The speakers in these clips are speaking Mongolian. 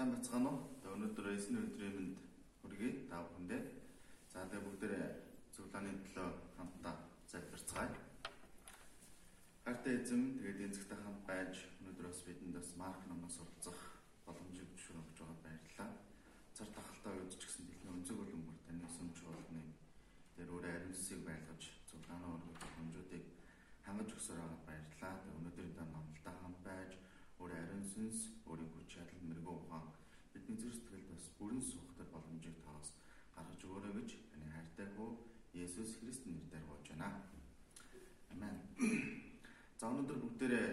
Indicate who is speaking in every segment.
Speaker 1: Сайн бацгаана уу? Өнөөдөр эсний өдрийн мэнд хүргэе та бүхэндээ. За тэгээ бүгдээ цуглааны төлөө хамтдаа залбирцгаая. Хартай эзэм тэгээд энэ цагта хамт байж өнөөдөр бас бидэнд бас марк номоос суралцах боломжийг зөвшөөрөх гэж байгаа баярлалаа. Цар тахалтай үед ч гэсэн дэлхийн өнцөг өлөнгөр таны сүмч болгоны тэр өөрөө ариун сүсийг байлгаж цуглаанаа өргөх боломжуудыг хангаж өгсөөр байгаа баярлалаа. Тэгээд өнөөдрийн дан номлолтой хамт байж өөрөө ариун сүнс, өөрийн хүч чадал мэрэгэн ухаан бидний зүрх сэтгэлд бас бүрэн сухдаг боломжийг таваас гаргаж өгөөрэй гэж таны хайртай хөө Есүс Христийн нэрээр гуйж байна. Амен. За өнөөдөр бүгдээрээ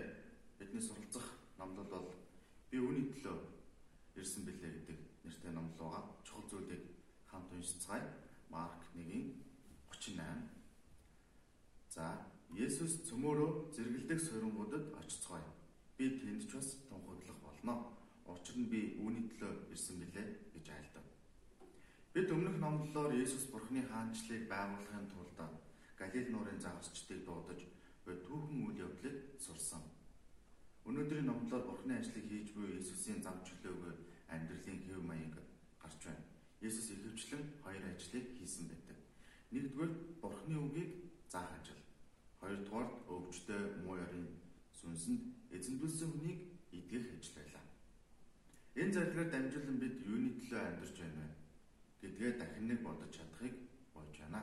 Speaker 1: бидний суралцах номлол бол би үүний төлөө ирсэн билээ гэдэг нэртэй номлол байгаа. Чухал зүйлийг хамт уншицгаая. Марк 1-ийн 38. За Есүс цөмөөрөө зэрэгэлдэх суйрангуудад очицгоё. Би тэнд ч бас тунхаглах болно. Учир нь би үүний төлөө ирсэн билээ гэж айлдав. Бид өмнөх номлолоор Есүс Бурхны хаанчлалыг байгуулахын тулд Галил нуурын загасчдыг дуудаж буй түүхэн үйл явдлыг сурсан. Өнөөдрийн номлолоор Бурхны ажлыг хийж буй Есүсийн зам чөлөөгүй амьдралын хэв маяг гарч байна. Есүс ихэвчлэн хоёр ажлыг хийсэн байдаг. Нэгдүгээр Бурхны үгийг заах ажил. Хоёрдугаар өвчтөе муу ярийн сүнсэнд эзэмдүүлсэн хүнийг идгэх ажил байлаа. Энэ зардлаар дамжуулан бид юуны төлөө амьдарч байна вэ? Гэдгээ дахин нэг бодож чадахыг болж байна.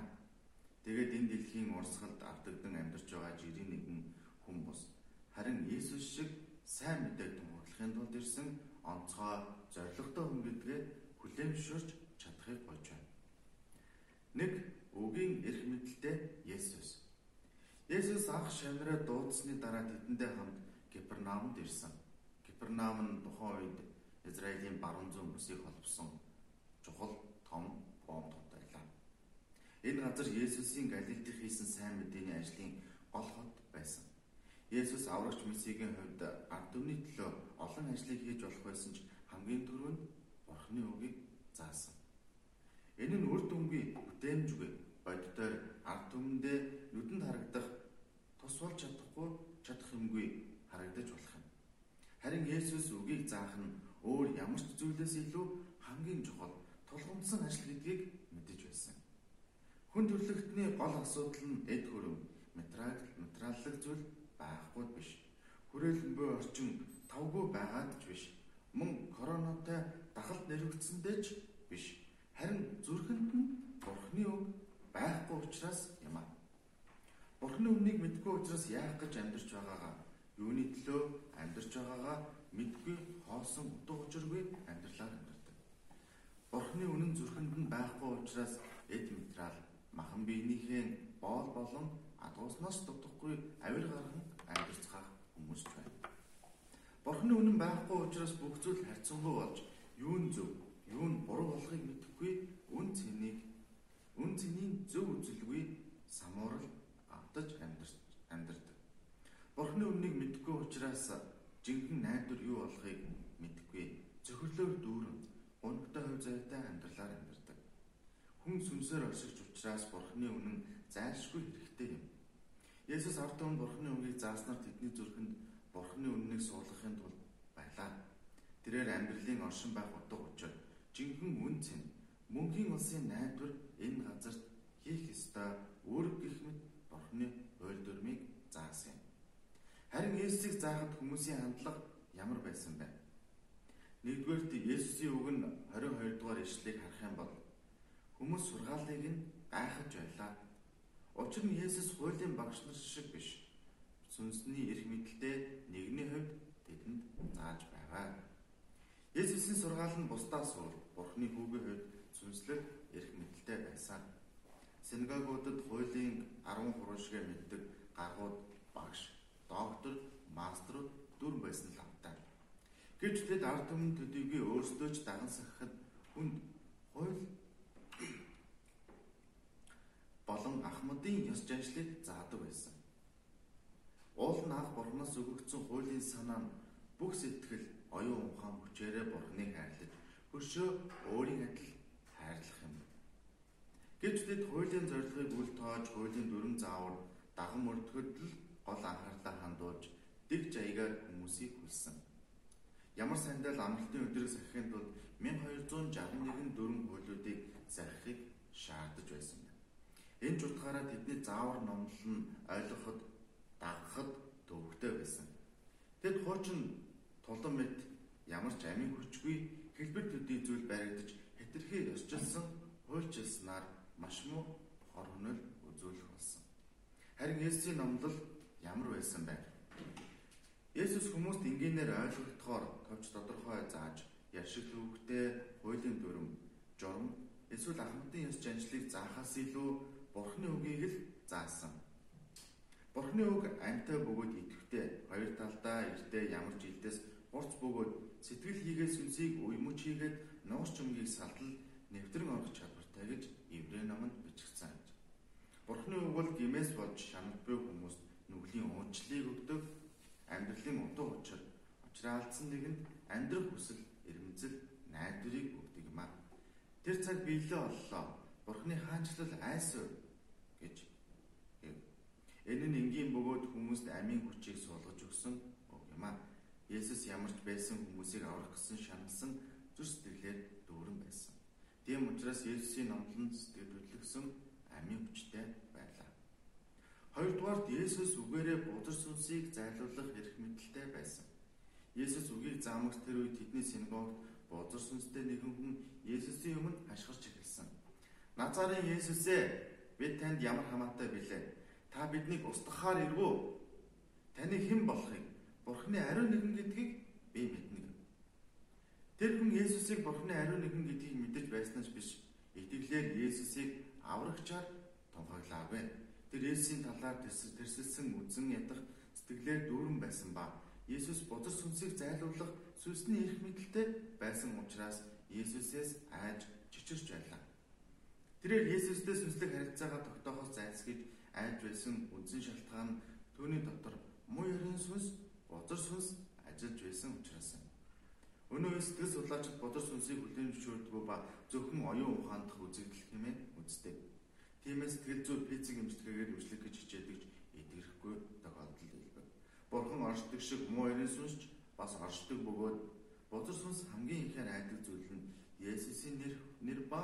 Speaker 1: Тэгээд энэ дэлхийн урсгалд автагдан амьдарч байгаа жирийн нэгэн хүн бус. Харин Иесус шиг сайн мэдээг тунхаглахын тулд ирсэн онцгой зоригтой хүн гэдгээ хүлээмжшүүлж чадахыг болж байна. Нэг үгийн эрх мэдэлтэй Есүс. Есүс анх шавнараа дуудсны дараа тэдэндээ хамт Кипернаумд ирсэн. Кипернаум нь тухайн үед Израилийн баруун зүүн бүсийг холбосон чухал том бомб тот байлаа. Энэ газар Есүсийн Галилд хийсэн сайн мэдээний ажлын гол хот байсан. Есүс аврагч Месигийн хувьд ард түмний төлөө олон ажлыг хийж болох байсан ч хамгийн түрүүнд Бурхны үгийг заасан. Энэ нь үр дүнгийн бүтээмжгүй боддоор ард түмэндээ нүдэнд харагдах тус болж чадахгүй чадах юмгүй харагдаж болох юм. Харин Есүс үгийг заах нь өөр ямар ч зүйлээс илүү хамгийн чухал тулгымдсан ажил гэдгийг мэдэж байсан. Хүн төрлөختний гол асуудал нь эд хөрөм, материал, материаллык зүйл байхгүй биш. Хүрээлэн буй орчин тавгүй байгаад ч биш. Мөн коронатай дахалт нэрвэгдсэндээ ч биш. Харин зүрхэнд нь Бурхны үг байхгүй учраас юм аа. Бурхны үнийг мэдгүй учраас яах гэж амьдарч байгаагаа юуны төлөө амьдарч байгаагаа мэдгүй хоосон утга учиргүй амьдралаар амьдардаг. Бурхны үнэн зүрхэнд нь байхгүй учраас эд материал махан биенийхээ боол болон адууснаас дутхгүй авир гарган амьдарцгаах хүмүүс байна. Бурхны үнэн байхгүй учраас бүх зүйл харьцангуй болж юу нь зөв, юу нь буруу болохыг мэдэхгүй үн цэнийг үн цэнийг зөв үзэлгүй самуурал автаж амьдардаг. Бурхны үннийг мэдгүй учраас жинхэнэ найдвар юу болохыг мэдгүй. Зөвхөрлөөр дүүрэн гонхтой хувь заяатай амьдралаар амьдардаг. Хүн сүнсээр оршигч учраас Бурхны үнэн зайлшгүй хэрэгтэй юм. Есүс ард түмэнд Бурхны үгийг зааснаар тэдний зүрхэнд Бурхны үннийг суулгахын тулд байлаа. Тэрээр амьдралын оршин байх утга учир жинхэнэ үн цэн мөнхийн улсын найдвар энэ газарт хийх ёстой үүрэг гэх мэт Бурхны дүрмийг заасан юм. Харин Есүсийг заахад хүмүүсийн хандлага ямар байсан бэ? Нэгдүгээрт Есүсийн үг нь 22 дугаар ишлэлийг харах юм бол хүмүүс сургаалыг нь гайхаж байлаа. Учир нь Есүс хуулийн багш нар шиг биш. Сүнсний эрх мэдэлтэй нэгний хувьд тэдэнд зааж байгаа. Есүсийн сургаал нь бусдаас өөр Бурхны хүүгийн хувьд сүнслэг эрх мэдэлтэй байсан. Синагогуудад хуулийн 10 хурушгээ мэддэг гаргууд багш доктор, маструуд дүр байсан л амтай. Гэвч тэд ард түмэн төдийгүй өөрсдөө ч даган сахихад хүнд хууль болон ахмадын ёс заншлыг заадаг байсан. Уул нь анх бурхнаас өгөгдсөн хуулийн санаа нь бүх сэтгэл, оюун ухаан хүчээрээ бурхныг хайрлаж, хөршөө өөрийн адил хайрлах юм. Гэвч тэд хуулийн зорилгыг үл тоож, хуулийн дүрм заавар даган мөрдөхөд л гол анхаарлаа хандуулж дэг жаягаар хүмүүсийг хүлсэн. ямар сандал амралтын өдрийг сахихын тулд 1261 дөрвөн хуулиудыг сахихыг шаардаж байсан. Энэ ч утгаараа тэдний заавар номлол нь ойлгоход, дагахад төвөгтэй байсан. Тэд хуучин тулан мэт ямар ч амин хүчгүй хэлбэр төдий зүйл баригдаж хэтэрхий ёсжилсан хуульчилснаар маш муу хор хөнөөл үзүүлэх болсон. Харин Есүсийн номлол ямар байсан бэ? Есүс хүмүүст энгийнээр ойлгогдохоор товч тодорхой зааж, яшиг төвхтэй хуулийн дүрм, журам, эсвэл ахмадын ёс жанжлыг заахаас илүү Бурхны үгийг л заасан. Бурхны үг амьтаа бөгөөд идэвхтэй, хоёр талдаа эртээ ямар ч илдээс гурц бөгөөд сэтгэл хийгээд сүнсийг уймж хийгээд нууц чөмгийг салтал нэвтрэн орох чадвартай гэж Иврэ номонд бичигдсэн гэж. Бурхны үг бол гимээс болж шанал буй хүмүүст нүглийн уунчлалыг өгдөг амьдралын утга учир учраалдсан нэгэнд амьдрах хүсэл эрмэлзэл найдварыг өгдөг юм аа. Тэр цаг биелээ оллоо. Бурхны хаанчлал гэж. Энэ нь энгийн бөгөөд хүмүүст амийн хүчийг суулгаж өгсөн үг юм аа. Есүс ямарч байсан хүмүүсийг аврах гэсэн шаналсан зүр сэтгэлээр дүүрэн байсан. Тийм учраас Есүсийн номлон сэтгэлдлэгсэн амийн хүчтэй байлаа. Хоёрдугаар Есүс үгээрээ бузар сүнсийг зайлуулах эрх мэдэлтэй байсан. Есүс үгийг заамагц тэр үед тэдний синагогт бузар сүнстэй нэгэн хүн Есүсийн өмнө хашгирч эхэлсэн. Назарын Есүсээ бид танд ямар хамаатай билээ? Та биднийг устгахаар ирвүү? Таны хэн болохыг Бурхны ариун нэгэн гэдгийг би мэднэ. Тэр хүн Есүсийг Бурхны ариун нэгэн гэдгийг мэдэж байснаас биш. Итгэлээр Есүсийг аврагчаар тунхаглаагүй. Тэр Есүсийн талаар тэрсэлсэн үзэн ядах сэтгэлээр дүүрэн байсан ба Есүс бузар сүнсийг зайлуулах сүнсний эрх мэдэлтэй байсан учраас Есүсээс айж чичирч байлаа. Тэрээр Есүстэй сүнслэг харилцаагаа тогтоохоос зайлсхийж айж байсан үндсэн шалтгаан нь түүний дотор муу ярин сүнс, бузар сүнс ажиллаж байсан учраас юм. Өнөө сэтгэл судлаачид бузар сүнсийг хүлээн зөвшөөрдөг ба зөвхөн оюун ухаандах үзэгдэл хэмээн үздэг. Тиймээс сэтгэл зүй физик эмчилгээгээр эмчлэх гэж хичээдэг эдгэрхгүй тохиолдол илбэг. Бурхан оршдог шиг муу ярин сүнсч бас оршдог бөгөөд бузар сүнс хамгийн ихээр айдаг зүйл нь Есүсийн нэр нэр ба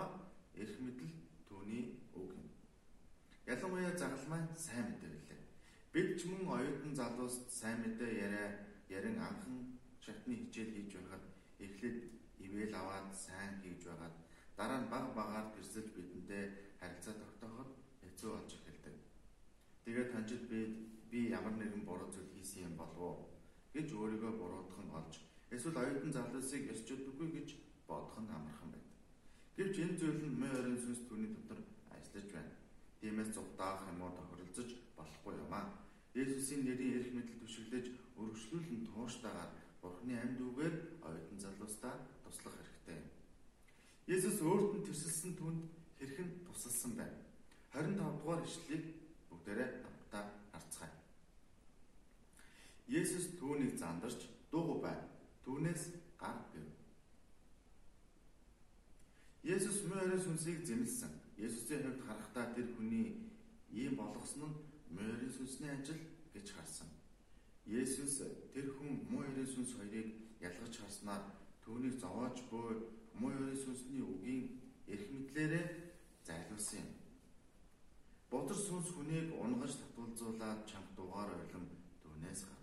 Speaker 1: эрх мэдэл түүний үг юм. Ялангуяа загалмай сайн мэдээ билээ. Бид ч мөн оюутан залуус сайн мэдээ яриа ярин анхан шатны хичээл хийж байхад эхлээд ивэл аваад сайн хийж байгаад дараа нь баг багаар тэрсэлж бидэндээ харилцаа тогтооход хэцүү болж эхэлдэг. Тэгээд танчид би би ямар нэгэн буруу зүйл хийсэн юм болов уу гэж өөрийгөө буруудах нь болж эсвэл оюутан залуусыг ёсч удаггүй гэж бодох нь амархан байдаг. Гэвч энэ зүйл нь мөн орон сүнс түүний дотор ажиллаж байна. Тиймээс зугдаах юм уу тохиролцож болохгүй юм аа. Есүсийн нэрийн эрх мэдэл түшиглэж өргөжлүүлэн тууштайгаар Бурхны амьд үгээр оюутан залуустаа туслах хэрэгтэй. Есүс өөрт нь тэрсэлсэн түнд хэрхэн тусалсан байна. 25 дугаар ишлэлийг бүгдээрээ хамтдаа харцгаая. Есүс түүнийг зандарч дуугүй байна. Түүнээс гар гэв. Есүс морин сүнсийг зэмлсэн. Есүсийн хувьд харахтаа тэр хүний ийм болгосон нь морин сүнсний ажил гэж харсан. Есүс тэр хүн морин сүнс хоёрыг ялгаж харснаар түүнийг зовоож буй морин сүнсний үгийн эрх мэдлээрээ зайлуулсан юм. Бодор сүнс хүнийг унгаж татуулзуулаад чамд дугаар ойлон түүнээс гар.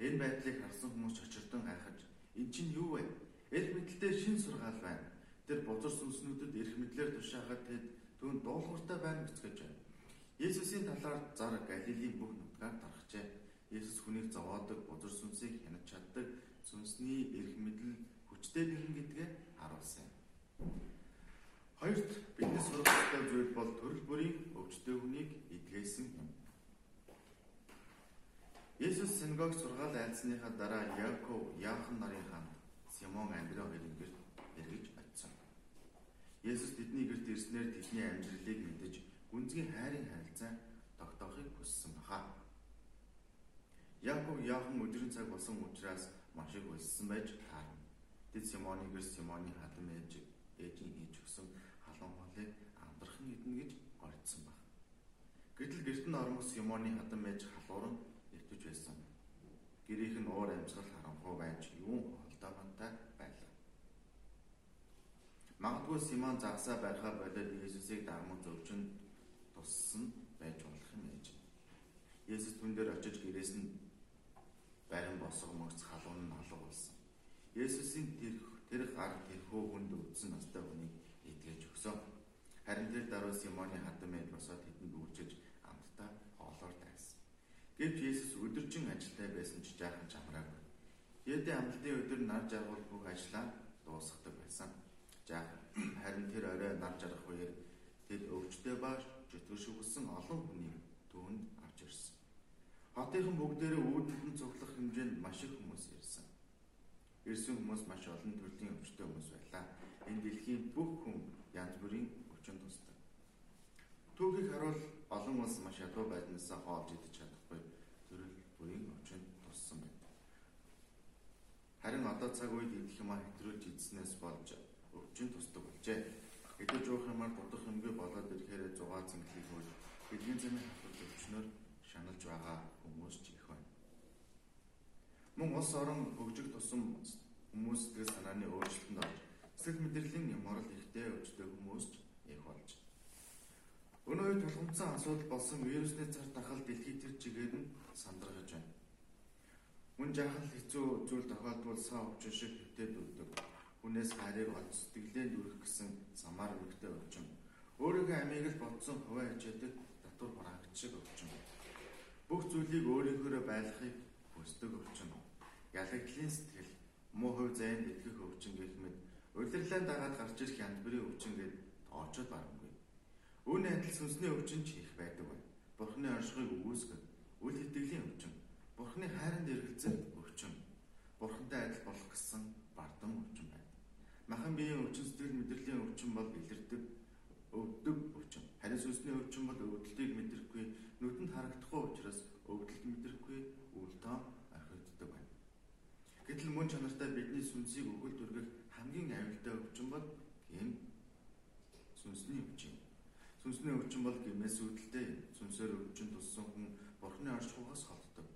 Speaker 1: Энэ байдлыг харсан хүмүүс чочирдон гайхаж эн чинь юу вэ? Эрх мэдэлтэй шин сургаал байна Тэр бузар сүнснүүдэд эрх мэдлэр тушаахад тэд түүн дуулууртай байна гэцгэж байна. Есүсийн талаар зар Галилийн бүх нутгаар тархжээ. Есүс хүнийг зовоодог бузар сүнсийг хянаж чаддаг сүнсний эрх мэдэл хүчтэй нэгэн гэдгээ харуулсан. Хоёрт бидний сурах ёстой зүйл бол төрөл бүрийн өвчтөе хүнийг эдгээсэн юм. Есүс синагог сургаал айлсныхаа дараа Яков, Яахан нарын ханд Симон Андре хоёрын гэрт Есүс тэдний гэрт ирснээр тэдний амьдралыг мэдэж гүнзгий хайрын харилцаа тогтоохыг хүссэн баха. Яков яахан өдрийн цаг болсон учраас маш их үлссэн байж таарна. Тэд Симоны гэр Симоны хатан ээж ээжийн хийж өгсөн халуун хоолыг амдрахын идэнэ гэж горьдсон баг. Гэтэл гэрт нь ормос Симоны хатан ээж халууран иртэж байсан. Гэрийнх нь уур амьсгал харанхуй байж юун байлаа. Магадгүй Симон загсаа байхаа болоод Есүсийг дагман зөвчөнд туссан байж болох юм ээж. Есүс түн дээр очиж гэрээс нь барин босго мөгц халуун нь алга болсон. Есүсийн тэр тэр гар тэрхүү хүнд үдсэн настай хүнийг эдгэж өгсөн. Харин тэр дараа Симоны хатан мэд босоод хэдэнд үржиж амттай хоолоор тайсан. Гэвч Есүс өдөржин ажилтай байсан ч жаахан чамраагүй. Ядын амлалтын өдөр нар жаргал бүх ажлаа дуусгадаг байсан. Жаахан харин тэр орой нар жаргах үеэр тэд өвчтөе ба жөтгөршүүлсэн олон хүнийг түүнд авч ирсэн. Хотынхан бүгдээрээ үүдэлд нь цуглах хэмжээнд маш их хүмүүс ирсэн. Ирсэн хүмүүс маш олон төрлийн өвчтөе хүмүүс байлаа. Энэ дэлхийн бүх хүн янз бүрийн өвчин тусдаг. Түүхийг харуул олон улс маш ядуу байдаасаа хоолж идэж чадахгүй төрөл бүрийн өвчин туссан байна. Харин одоо цаг үед идэх юмаа хэтрүүлж идснээс болж өвчин тусдаг болжээ. Идэж уух юмар дутах юмгүй болоод ирэхээр зугаа цэнгэлийг хөөж бидний замын хатвар өвчнөр шаналж байгаа хүмүүс ч их байна. Мөн улс орон хөгжих тусам хүмүүс сэтгэл санааны өөрчлөлтөнд орж Сэтгэл мэдрэлийн юморол ихтэй өвчтэй хүмүүс ч их болж. Өнөө үед тулгымцсан асуудал болсон вирусны цар тахал дэлхийд төр чигээр нь сандрагж байна. Мөн жахал хэцүү зүйл тохиолдвол сав өвчин шиг хөвтөд өгдөг. Хүнээс харийг олж сэтгэлээ дүрх гэсэн самар өвгтэй өвчин. Өөрийнхөө амийг л бодсон хуваа хичээдэг татвар бараагч шиг өвчин. Бүх зүйлийг өөрийнхөө байлгахыг хүсдэг өвчин. Ялагдлын сэтгэл, муу хувь зайд итгэх өвчин гэх мэт Улирлаа дагаад гарч ирэх янз бүрийн өвчин гээд тоочод барамгүй. Үүний адил сүнсний өвчин ч их байдаг байна. Бурхны оршихыг үүсгэх, үл итгэлийн өвчин, Бурхны хайранд эргэлзэх өвчин, Бурхантай адил болох гэсэн бардам өвчин байна. Махан биеийн өвчин сэтгэл мэдрэлийн өвчин бол илэрдэг, өвдөг өвчин. Харин сүнсний өвчин бол өвдөлтийг мэдрэхгүй, нүдэнд харагдахгүй учраас өвдөлт мэдрэхгүй, үл тоо орхигддог байна. Гэтэл мөн чанартай бидний сүнсийг өгөл дүргэх хамгийн аюултай өвчин бол гэм сүнсний өвчин. Сүнсний өвчин бол гэмээс үүдэлтэй сүнсээр өвчин туссан хүн бурхны оршихугаас холддог.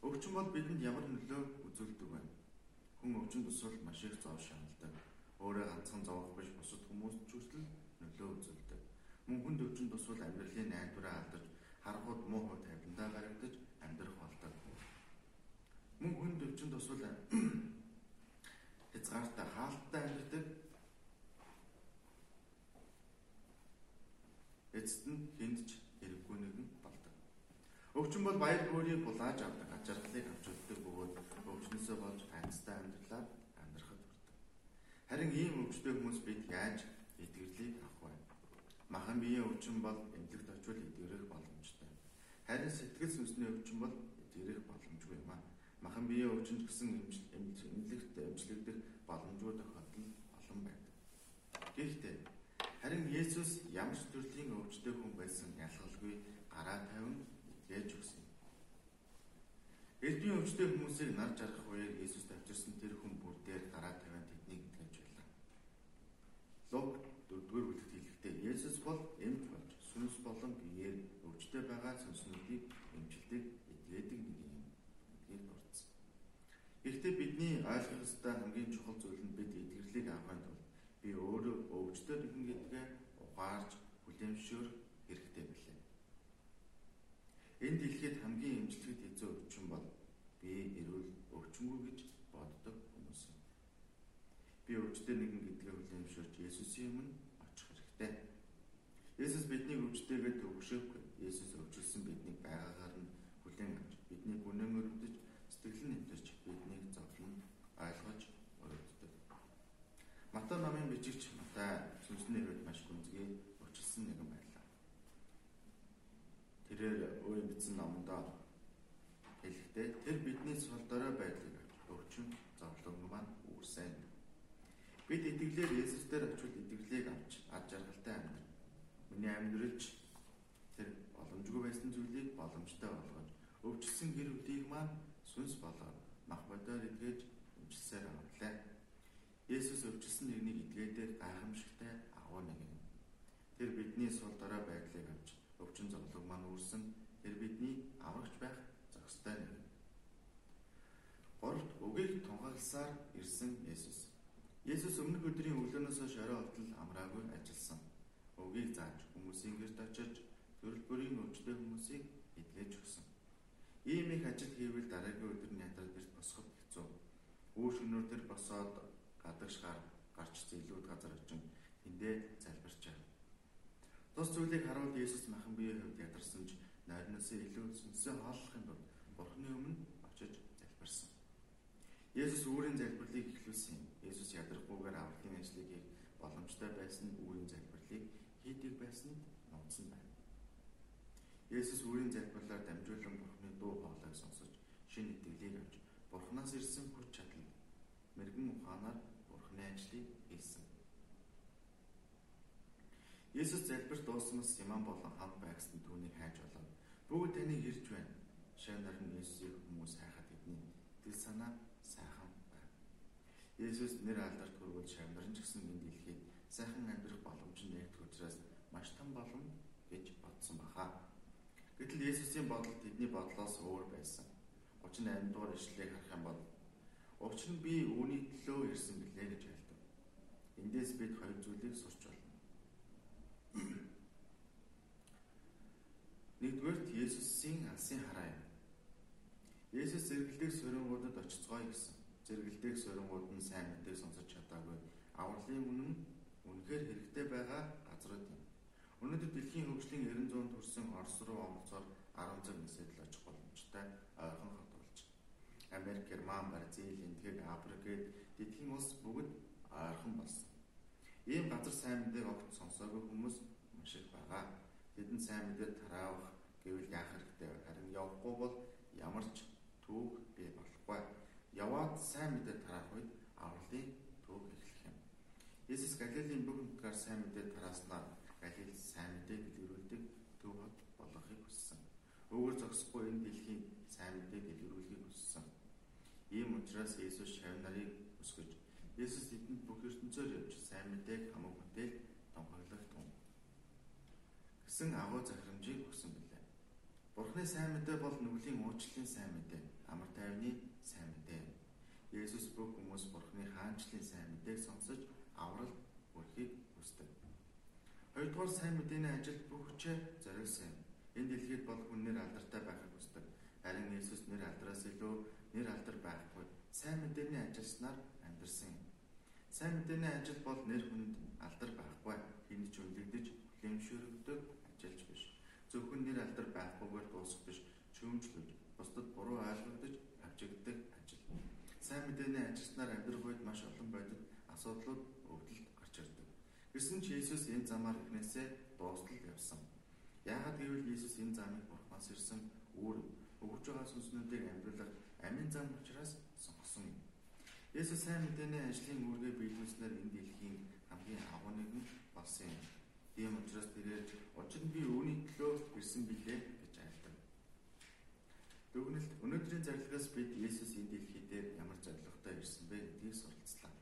Speaker 1: Өвчин бол бидэнд ямар нөлөө үзүүлдэг вэ? Хүн өвчин тусвал маш их зов шаналдаг. Өөрөө ганцхан зовох биш бусад хүмүүст ч хүртэл нөлөө үзүүлдэг. Мөн хүнд өвчин тусвал амьдралын найдвараа алдаж, харахад муу хөө тавиландаа гарагдаж амьдрах болдог. Мөн хүнд өвчин тусвал хязгаартай хаалттай амьддаг эцэст нь хиндж хэрэггүй нэгэн болдог. Өвчин бол баяр хөөргийг булааж авдаг, ач жаргалыг авч өгдөг бөгөөд өвчнөөсөө болж тайцтай амьдралаар. Харин ийм өвчтэй хүмүүс бид яаж эдгэрлийг авах вэ? Махан биеийн өвчин бол эмнэлэгт очивол эдгэрэх боломжтой. Харин сэтгэл сүнсний өвчин бол эдгэрэх боломжгүй юм аа. Махан биеийн өвчин гэсэн эмнэлэгт эмчлэгдэх боломжгүй тохиолдол олон байдаг. Гэхдээ харин Есүс ямар ч төрлийн өвчтөе хүн байсан ялгалгүй гараа тавин итгэж өгсөн. Элбийн өвчтөе хүмүүсийг нар жаргах үеэр Есүс тавьчихсан тэр хүн бүр дээр гараа Луг 4-р бүлэгт хэлэхдээ Есүс бол эмч болж сүнс болон биеэр өвчтөе байгаа сүнснүүдийг эмчилдэг эдгээдэг нэг юм. Эдгээр дурдсан. Гэхдээ бидний ойлгох ёстой хамгийн чухал зүйл нь бид эдгэрлийг авахын тулд би өөрөө өвчтөд нэгэн гэдгээ ухаарж хүлээмжшөөр хэрэгтэй билээ. Энэ дэлхийд хамгийн эмчилгэд хэцүү өвчин бол би эрүүл өвчмгүй гэж. Би өвчтөд нэгэн гэдгээ хүлээмжшөөрч Есүсийн өмнө очих хэрэгтэй. Есүс биднийг өвчтөйгээ төвшөөхгүй. Есүс өвчлсөн биднийг байгаагаар нь хүлээн авч бидний гүнэн өрөвдөж сэтгэл нь нэмтэж биднийг зовлон ойлгож өрөвддөг. Матай намын бичигч Матай сүнсний хувьд маш гүнзгий өвчлсөн нэгэн байлаа. Тэрээр өөрийн бичсэн номдоо хэлэхдээ тэр бидний сул дорой байдлыг өвчин зовлон маань үүрсэн. Бид итгэлээр Есүс дээр очивол итгэлийг авч ад жаргалтай амьдрах. Миний амьдралч тэр боломжгүй байсан зүйлийг боломжтой болгож өвчлсөн гэр бүлийг маань сүнс болоод мах бодоор эдгэж өмчлсээр авлаа. Есүс өвчлсөн нэгнийг эдгээдээ гайхамшигтай агуу нэг юм. Тэр бидний сул дорой байдлыг авч өвчин зовлон маань үүрсэн тэр бидний аврагч байх зохистой нэг. Гуравт үгийг тунхагласаар ирсэн Есүс. Есүс өмнөх өдрийн өглөөнөөс хойш орой болтол амраагүй ажилласан. Үгийг зааж хүмүүсийн гэрт очиж төрөл бүрийн өвчтөе хүмүүсийг эдгэж өгсөн. Ийм их ажил хийвэл дараагийн өдөр нь ядрал гэрт босоход хэцүү. Үүр шөнөөр төр босоод гадагшгаар гарч зэлүүд газар очин тэндээ залбирчаа. Тус зүйлийг харуул Есүс махан биеийн хувьд ядарсан ч нойрноос илүү сүнсээ хооллохын тулд Бурхны өмнө очиж. Есүс үүрийн залбирлыг эхлүүлсэн. Есүс ядрахгүйгээр авралын ажлыг хийх боломжтой байсан үүрийн залбирлыг хийдэг байсанд нууцсан байна. Есүс үүрийн залбирлаар дамжуулан Бурхны дуу хоолойг сонсож шинэ итгэлийг авч Бурханаас ирсэн хүч чадал мэрэгэн ухаанаар Бурхны ажлыг хийсэн. Есүс залбирт дуусмас Симон болон хам байгсанд түүнийг хайж болоод бүгд таныг ирж байна. Шанаар нь Есүсийг хүмүүс хайхад тэдний тэл санаа. Есүс нэр алдарт хүргүүл шавнарн ч гэсэн энэ дэлхийд сайхан амьдрах боломж нэгдэх учраас маш том болон гэж бодсон баха. Гэтэл Есүсийн бодол тэдний бодлоос өөр байсан. 38 дугаар ишлэлийг харах юм бол Учир нь би үүний төлөө ирсэн билээ гэж айлдав. Эндээс бид хоёр зүйлийг сурч байна. Нэгдүгээр Есүсийн алсын хараа юм. Есүс зэрэгэлдэх сурингуудад очицгоё гэсэн. Зэрэгэлдэх сурингууд нь сайн мэдээг сонсож чадаагүй. Авралын үнэн үнэхээр хэрэгтэй байгаа газрууд юм. Өнөөдөр дэлхийн хөгжлийн 900-д хүрсэн Орос руу онцоор 10 цаг нисэдэл очих боломжтой ойрхон хот болж. Америк, Герман, Бразил, Индийг, Африк гээд дэлхийн улс бүгд ойрхон болсон. Ийм газар сайн мэдээг огт сонсоогүй хүмүүс маш их байгаа. Тэдэнд сайн мэдээ тараах гэвэл яах хэрэгтэй вэ? Харин явахгүй бол ямар ч түүх бий болохгүй. Яваад сайн мэдээ тараах үед авралын түүх эхлэх юм. Есүс Галилийн бүх нутгаар сайн мэдээ тарааснаар Галил сайн мэдээ дэлгэрүүлдэг төв хот болгохыг хүссэн. Өөр зогсохгүй энэ дэлхийн сайн мэдээ дэлгэрүүлэхийг хүссэн. Ийм учраас Есүс шавь нарыг өсгөж Есүс тэдэнд бүх ертөнцөөр явж сайн мэдээг хамаг бүтээл томхоглох тун. гэсэн агуу захирамжийг өгсөн билээ. Бурхны сайн мэдээ бол нүглийн уучлалын сайн мэдээ, амар тайвны сайн мэдээ. Есүс бүх хүмүүс Бурхны хаанчлалын сайн мэдээг сонсож аврал хүрэхийг хүсдэг. Хоёрдугаар сайн мэдээний ажил бүх хүчээ зориулсан юм. Энэ дэлхийд бол хүн нэр алдартай байхыг хүсдэг. Харин Есүс нэр алдараас илүү нэр алдар байхгүй. Сайн мэдээний ажилснаар амьдарсан юм. Сайн мэдээний ажил бол нэр хүнд алдар байхгүй. Хэний ч үнэлэгдэж хүлэмжшөрөгдөг ажилч биш. Зөвхөн нэр алдар байхгүйгээр дуусах биш. Чөмжлөж, бусдад буруу ойлгогдож авчигддаг ажил. Сайн мэдээний ажилснаар амьдрах үед маш олон бодит асуудлууд өвдөлт гарч ирдэг. Гэсэн ч Есүс энэ замаар эхнээсээ дуустал явсан. Яагаад гэвэл Есүс энэ замыг Бурханаас ирсэн үүр өгж байгаа сүнснүүдийг амьдруулах амин зам учраас сонгосон юм. Есүс сайн мэдээний ажлын үүргээ биелүүлснээр энэ дэлхийн хамгийн агуу нэгэн болсон юм. Тийм учраас тэрээр учир нь би үүний төлөө ирсэн билээ гэж. Дүгнэлт өнөөдрийн зарилгаас бид Есүс энэ дэлхий дээр ямар зорилготой ирсэн бэ гэдгийг суралцлаа.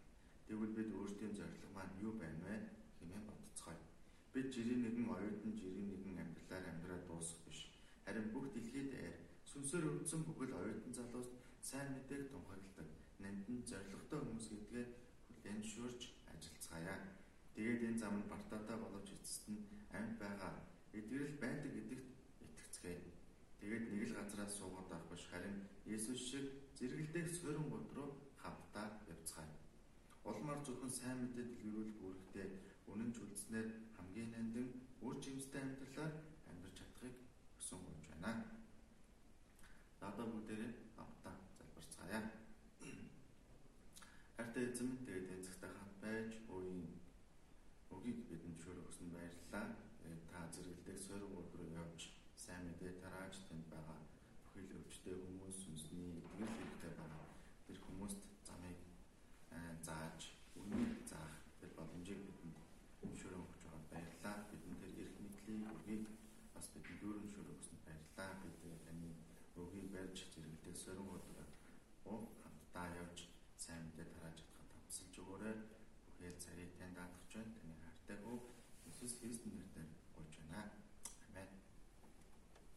Speaker 1: Тэгвэл бид өөрсдийн зорилго маань юу байна вэ хэмээн бодцгоё. Бид жирийн нэгэн оюутан жирийн нэгэн амьдралаар амьдраад дуусах биш. Харин бүх дэлхийд аяар сүнсээр өвдсөн бүхэл оюутан залуус сайн мэдээг тунхагладаг. Нандин зоригтой хүмүүс гэдгээ хүлээн шүрж ажиллацгаая. Тэгээд энэ зам нь бартаатай боловч эцэст нь амьд байгаа эдгэрэл байдаг гэдэгт итгэцгээе. Тэгээд нэг л газраас суугаад авах биш харин Есүс шиг зэрэгэлдэх суурин гол руу хамтдаа явцгаая. Улмаар зөвхөн сайн мэдээ дэлгэрүүлэх үүрэгтэй үнэн ч үлдснээр хамгийн нандин үр жимстэй амьдралаар амьдарч чадахыг хүсэн гомж байна. Надад бүгдээрээ хамтдаа залбирцгаая. Хайртай эзэм тэгээд энэ цагтаа